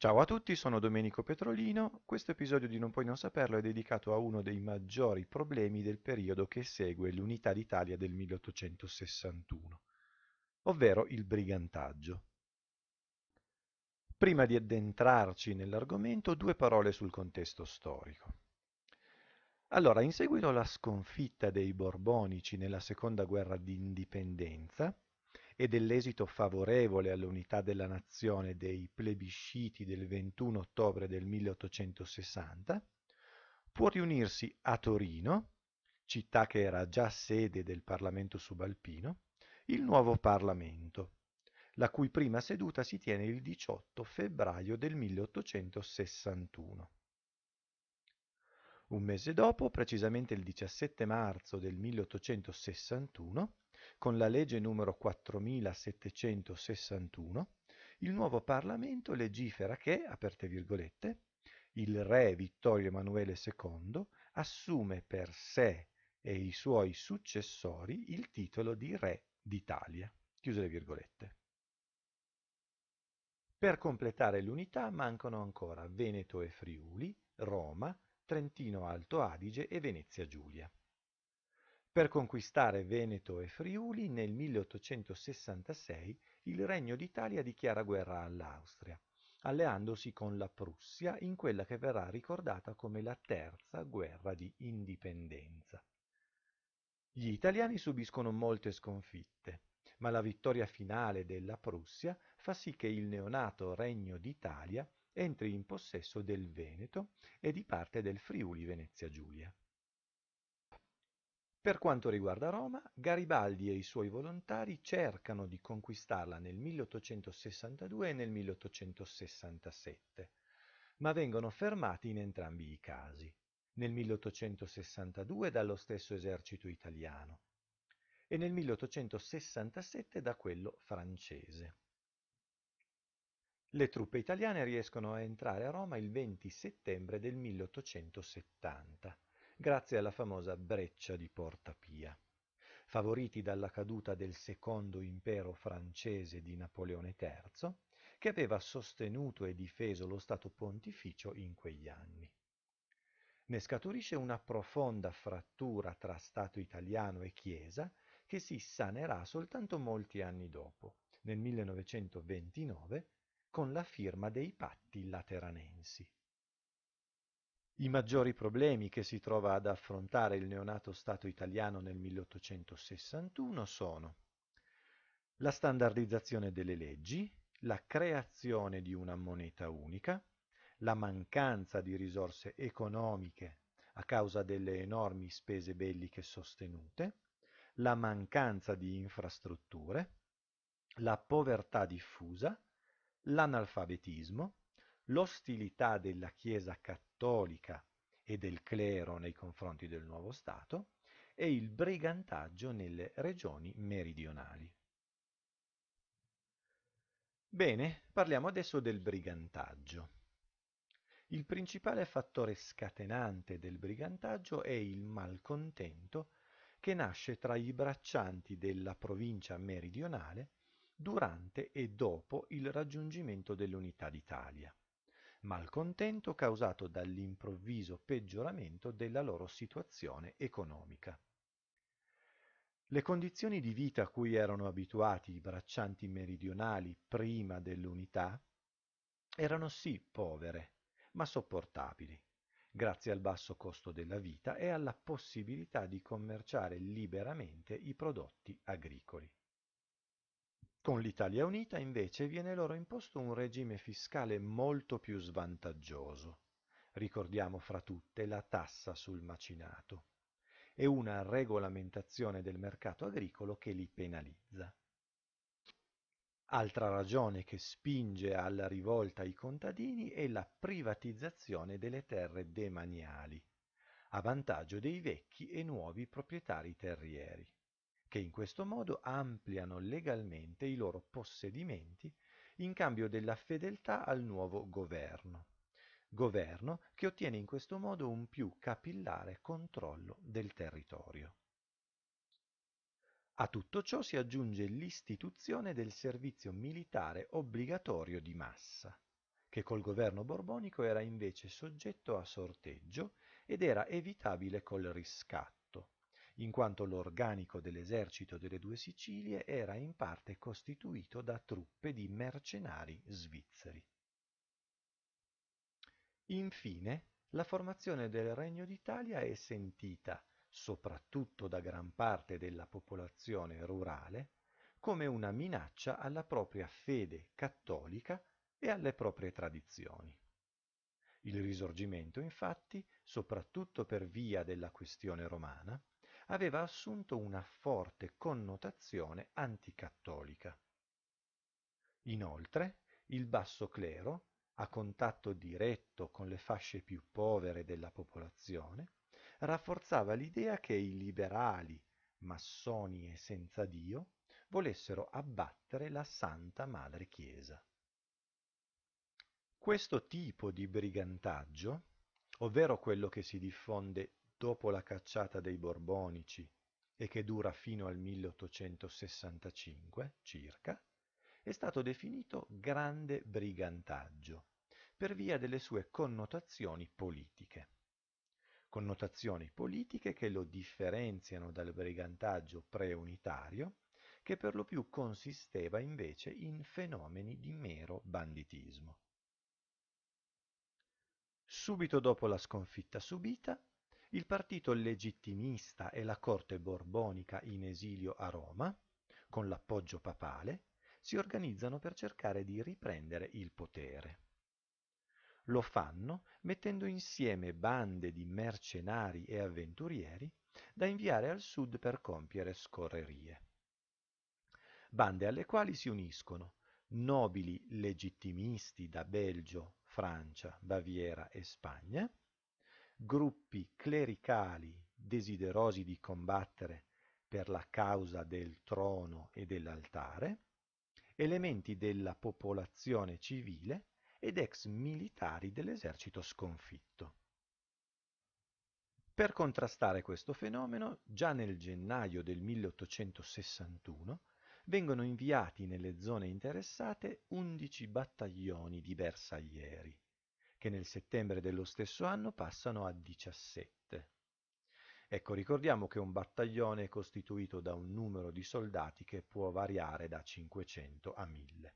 Ciao a tutti, sono Domenico Petrolino. Questo episodio di Non puoi non saperlo è dedicato a uno dei maggiori problemi del periodo che segue l'Unità d'Italia del 1861, ovvero il brigantaggio. Prima di addentrarci nell'argomento, due parole sul contesto storico. Allora, in seguito alla sconfitta dei Borbonici nella seconda guerra d'indipendenza, e dell'esito favorevole all'unità della nazione dei plebisciti del 21 ottobre del 1860, può riunirsi a Torino, città che era già sede del Parlamento subalpino, il nuovo Parlamento, la cui prima seduta si tiene il 18 febbraio del 1861. Un mese dopo, precisamente il 17 marzo del 1861, con la legge numero 4761, il nuovo Parlamento legifera che, aperte virgolette, il re Vittorio Emanuele II assume per sé e i suoi successori il titolo di re d'Italia. Chiuse le virgolette. Per completare l'unità mancano ancora Veneto e Friuli, Roma, Trentino Alto Adige e Venezia Giulia. Per conquistare Veneto e Friuli, nel 1866 il Regno d'Italia dichiara guerra all'Austria, alleandosi con la Prussia in quella che verrà ricordata come la terza guerra di indipendenza. Gli italiani subiscono molte sconfitte, ma la vittoria finale della Prussia fa sì che il neonato Regno d'Italia entri in possesso del Veneto e di parte del Friuli Venezia Giulia. Per quanto riguarda Roma, Garibaldi e i suoi volontari cercano di conquistarla nel 1862 e nel 1867, ma vengono fermati in entrambi i casi, nel 1862 dallo stesso esercito italiano e nel 1867 da quello francese. Le truppe italiane riescono a entrare a Roma il 20 settembre del 1870 grazie alla famosa breccia di Porta Pia. Favoriti dalla caduta del secondo impero francese di Napoleone III, che aveva sostenuto e difeso lo Stato pontificio in quegli anni. Ne scaturisce una profonda frattura tra Stato italiano e Chiesa che si sanerà soltanto molti anni dopo, nel 1929, con la firma dei patti lateranensi. I maggiori problemi che si trova ad affrontare il neonato Stato italiano nel 1861 sono la standardizzazione delle leggi, la creazione di una moneta unica, la mancanza di risorse economiche a causa delle enormi spese belliche sostenute, la mancanza di infrastrutture, la povertà diffusa, l'analfabetismo, l'ostilità della Chiesa cattolica e del clero nei confronti del nuovo Stato e il brigantaggio nelle regioni meridionali. Bene, parliamo adesso del brigantaggio. Il principale fattore scatenante del brigantaggio è il malcontento che nasce tra i braccianti della provincia meridionale durante e dopo il raggiungimento dell'unità d'Italia malcontento causato dall'improvviso peggioramento della loro situazione economica. Le condizioni di vita a cui erano abituati i braccianti meridionali prima dell'unità erano sì povere, ma sopportabili, grazie al basso costo della vita e alla possibilità di commerciare liberamente i prodotti agricoli. Con l'Italia Unita invece viene loro imposto un regime fiscale molto più svantaggioso. Ricordiamo fra tutte la tassa sul macinato e una regolamentazione del mercato agricolo che li penalizza. Altra ragione che spinge alla rivolta i contadini è la privatizzazione delle terre demaniali, a vantaggio dei vecchi e nuovi proprietari terrieri che in questo modo ampliano legalmente i loro possedimenti in cambio della fedeltà al nuovo governo. Governo che ottiene in questo modo un più capillare controllo del territorio. A tutto ciò si aggiunge l'istituzione del servizio militare obbligatorio di massa, che col governo borbonico era invece soggetto a sorteggio ed era evitabile col riscatto, in quanto l'organico dell'esercito delle due Sicilie era in parte costituito da truppe di mercenari svizzeri. Infine, la formazione del Regno d'Italia è sentita, soprattutto da gran parte della popolazione rurale, come una minaccia alla propria fede cattolica e alle proprie tradizioni. Il risorgimento, infatti, soprattutto per via della questione romana, aveva assunto una forte connotazione anticattolica. Inoltre, il basso clero, a contatto diretto con le fasce più povere della popolazione, rafforzava l'idea che i liberali, massoni e senza Dio, volessero abbattere la Santa Madre Chiesa. Questo tipo di brigantaggio, ovvero quello che si diffonde dopo la cacciata dei Borbonici e che dura fino al 1865 circa, è stato definito grande brigantaggio per via delle sue connotazioni politiche. Connotazioni politiche che lo differenziano dal brigantaggio preunitario, che per lo più consisteva invece in fenomeni di mero banditismo. Subito dopo la sconfitta subita, il partito legittimista e la corte borbonica in esilio a Roma, con l'appoggio papale, si organizzano per cercare di riprendere il potere. Lo fanno mettendo insieme bande di mercenari e avventurieri da inviare al sud per compiere scorrerie. Bande alle quali si uniscono nobili legittimisti da Belgio, Francia, Baviera e Spagna, gruppi clericali desiderosi di combattere per la causa del trono e dell'altare, elementi della popolazione civile ed ex militari dell'esercito sconfitto. Per contrastare questo fenomeno, già nel gennaio del 1861 vengono inviati nelle zone interessate 11 battaglioni di bersaglieri, che nel settembre dello stesso anno passano a 17. Ecco, ricordiamo che un battaglione è costituito da un numero di soldati che può variare da 500 a 1000.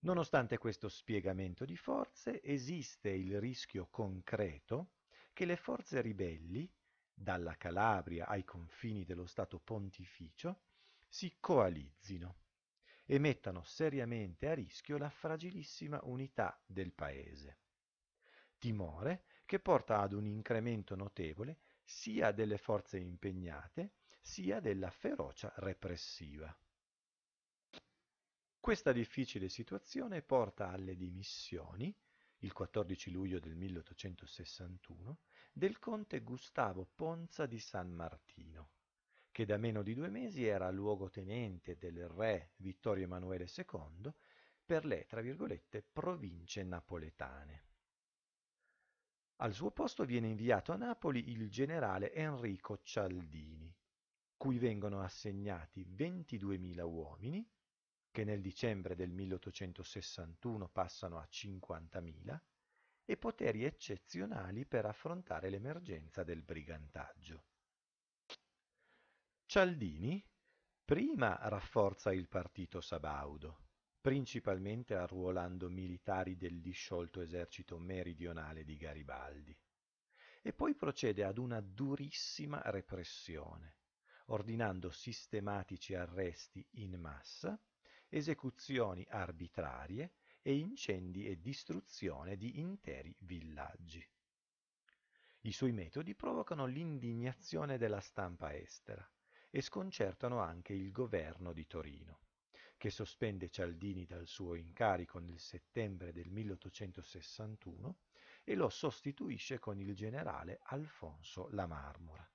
Nonostante questo spiegamento di forze, esiste il rischio concreto che le forze ribelli, dalla Calabria ai confini dello Stato pontificio, si coalizzino e mettano seriamente a rischio la fragilissima unità del paese. Timore che porta ad un incremento notevole sia delle forze impegnate sia della ferocia repressiva. Questa difficile situazione porta alle dimissioni, il 14 luglio del 1861, del conte Gustavo Ponza di San Martino, che da meno di due mesi era luogotenente del re Vittorio Emanuele II per le, tra virgolette, province napoletane. Al suo posto viene inviato a Napoli il generale Enrico Cialdini, cui vengono assegnati 22.000 uomini, che nel dicembre del 1861 passano a 50.000, e poteri eccezionali per affrontare l'emergenza del brigantaggio. Cialdini prima rafforza il partito sabaudo, principalmente arruolando militari del disciolto esercito meridionale di Garibaldi, e poi procede ad una durissima repressione, ordinando sistematici arresti in massa, esecuzioni arbitrarie e incendi e distruzione di interi villaggi. I suoi metodi provocano l'indignazione della stampa estera, e sconcertano anche il governo di Torino, che sospende Cialdini dal suo incarico nel settembre del 1861 e lo sostituisce con il generale Alfonso La Marmora.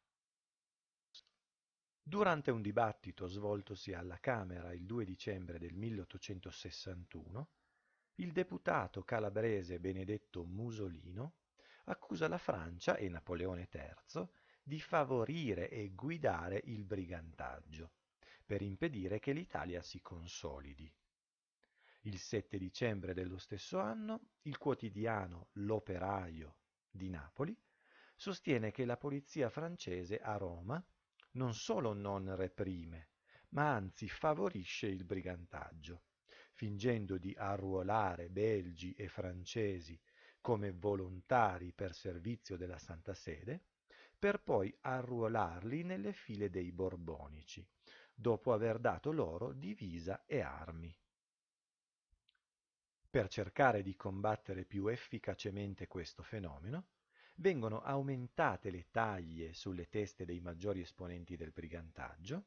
Durante un dibattito svoltosi alla Camera il 2 dicembre del 1861, il deputato calabrese Benedetto Musolino accusa la Francia e Napoleone III di favorire e guidare il brigantaggio, per impedire che l'Italia si consolidi. Il 7 dicembre dello stesso anno il quotidiano L'Operaio di Napoli sostiene che la polizia francese a Roma non solo non reprime, ma anzi favorisce il brigantaggio, fingendo di arruolare belgi e francesi come volontari per servizio della Santa Sede, per poi arruolarli nelle file dei borbonici, dopo aver dato loro divisa e armi. Per cercare di combattere più efficacemente questo fenomeno, vengono aumentate le taglie sulle teste dei maggiori esponenti del brigantaggio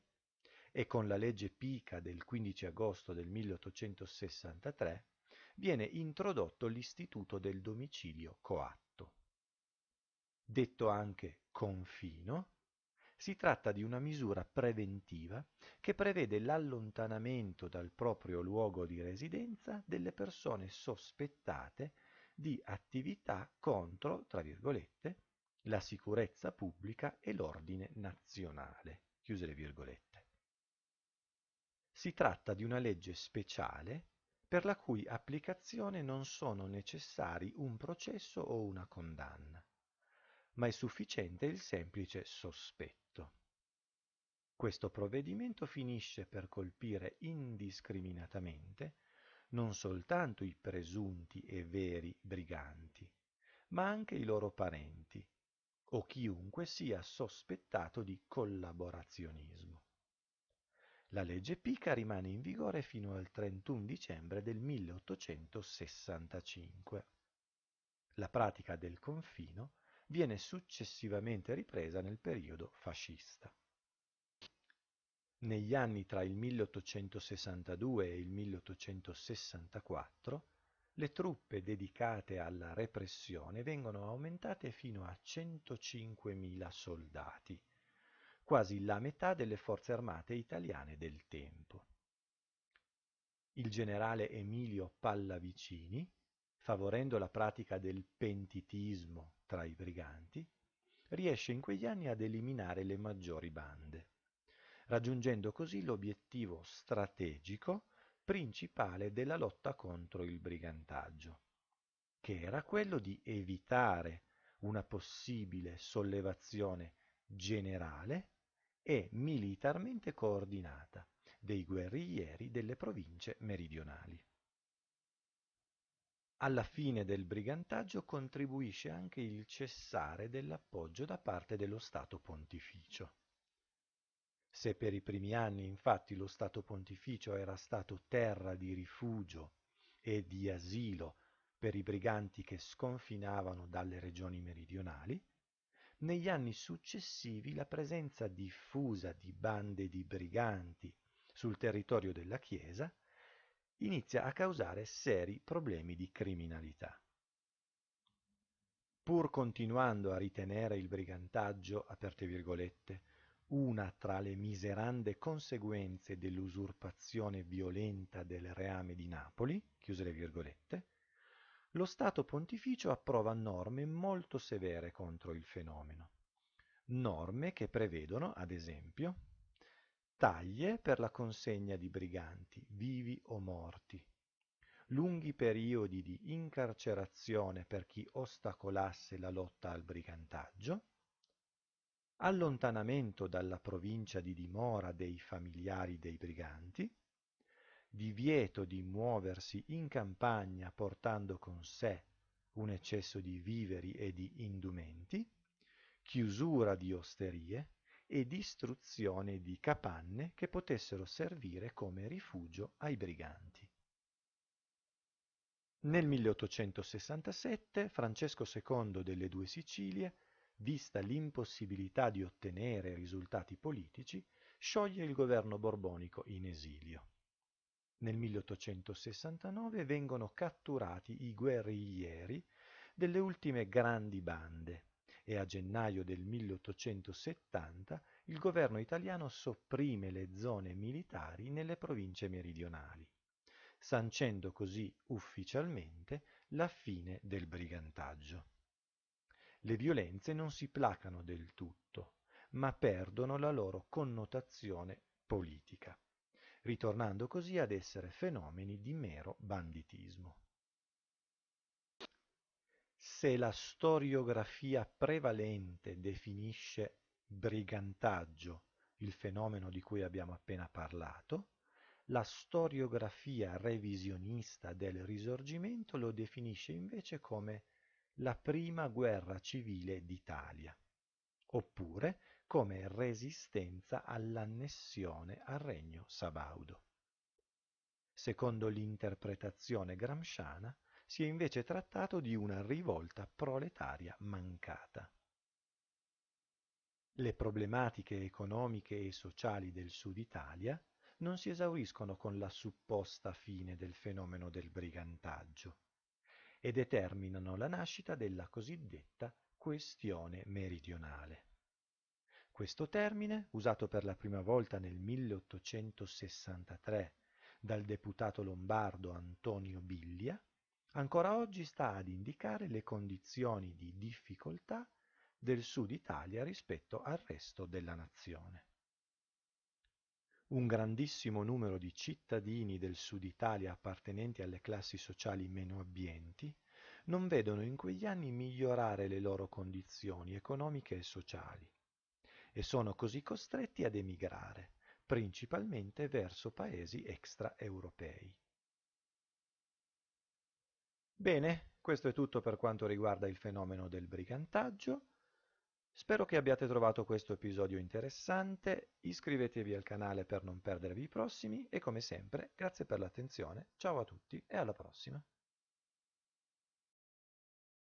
e con la legge Pica del 15 agosto del 1863 viene introdotto l'istituto del domicilio coatto. Detto anche confino, si tratta di una misura preventiva che prevede l'allontanamento dal proprio luogo di residenza delle persone sospettate di attività contro, tra virgolette, la sicurezza pubblica e l'ordine nazionale. Chiuse le virgolette. Si tratta di una legge speciale per la cui applicazione non sono necessari un processo o una condanna, ma è sufficiente il semplice sospetto. Questo provvedimento finisce per colpire indiscriminatamente non soltanto i presunti e veri briganti, ma anche i loro parenti o chiunque sia sospettato di collaborazionismo. La legge Pica rimane in vigore fino al 31 dicembre del 1865. La pratica del confino viene successivamente ripresa nel periodo fascista. Negli anni tra il 1862 e il 1864 le truppe dedicate alla repressione vengono aumentate fino a 105.000 soldati, quasi la metà delle forze armate italiane del tempo. Il generale Emilio Pallavicini, favorendo la pratica del pentitismo tra i briganti, riesce in quegli anni ad eliminare le maggiori bande, raggiungendo così l'obiettivo strategico principale della lotta contro il brigantaggio, che era quello di evitare una possibile sollevazione generale e militarmente coordinata dei guerriglieri delle province meridionali. Alla fine del brigantaggio contribuisce anche il cessare dell'appoggio da parte dello Stato Pontificio. Se per i primi anni infatti lo Stato Pontificio era stato terra di rifugio e di asilo per i briganti che sconfinavano dalle regioni meridionali, negli anni successivi la presenza diffusa di bande di briganti sul territorio della Chiesa inizia a causare seri problemi di criminalità. Pur continuando a ritenere il brigantaggio, aperte virgolette, una tra le miserande conseguenze dell'usurpazione violenta del reame di Napoli, chiuse le virgolette, lo Stato Pontificio approva norme molto severe contro il fenomeno. Norme che prevedono, ad esempio, taglie per la consegna di briganti, vivi o morti, lunghi periodi di incarcerazione per chi ostacolasse la lotta al brigantaggio, allontanamento dalla provincia di dimora dei familiari dei briganti, divieto di muoversi in campagna portando con sé un eccesso di viveri e di indumenti, chiusura di osterie e distruzione di capanne che potessero servire come rifugio ai briganti. Nel 1867 Francesco II delle Due Sicilie, vista l'impossibilità di ottenere risultati politici, scioglie il governo borbonico in esilio. Nel 1869 vengono catturati i guerriglieri delle ultime grandi bande e a gennaio del 1870 il governo italiano sopprime le zone militari nelle province meridionali, sancendo così ufficialmente la fine del brigantaggio. Le violenze non si placano del tutto, ma perdono la loro connotazione politica ritornando così ad essere fenomeni di mero banditismo. Se la storiografia prevalente definisce brigantaggio il fenomeno di cui abbiamo appena parlato, la storiografia revisionista del Risorgimento lo definisce invece come la prima guerra civile d'Italia, oppure come resistenza all'annessione al regno sabaudo. Secondo l'interpretazione gramsciana, si è invece trattato di una rivolta proletaria mancata. Le problematiche economiche e sociali del Sud Italia non si esauriscono con la supposta fine del fenomeno del brigantaggio e determinano la nascita della cosiddetta questione meridionale. Questo termine, usato per la prima volta nel 1863 dal deputato lombardo Antonio Biglia, ancora oggi sta ad indicare le condizioni di difficoltà del Sud Italia rispetto al resto della nazione. Un grandissimo numero di cittadini del Sud Italia appartenenti alle classi sociali meno abbienti non vedono in quegli anni migliorare le loro condizioni economiche e sociali e sono così costretti ad emigrare, principalmente verso paesi extraeuropei. Bene, questo è tutto per quanto riguarda il fenomeno del brigantaggio. Spero che abbiate trovato questo episodio interessante, iscrivetevi al canale per non perdervi i prossimi e come sempre grazie per l'attenzione, ciao a tutti e alla prossima.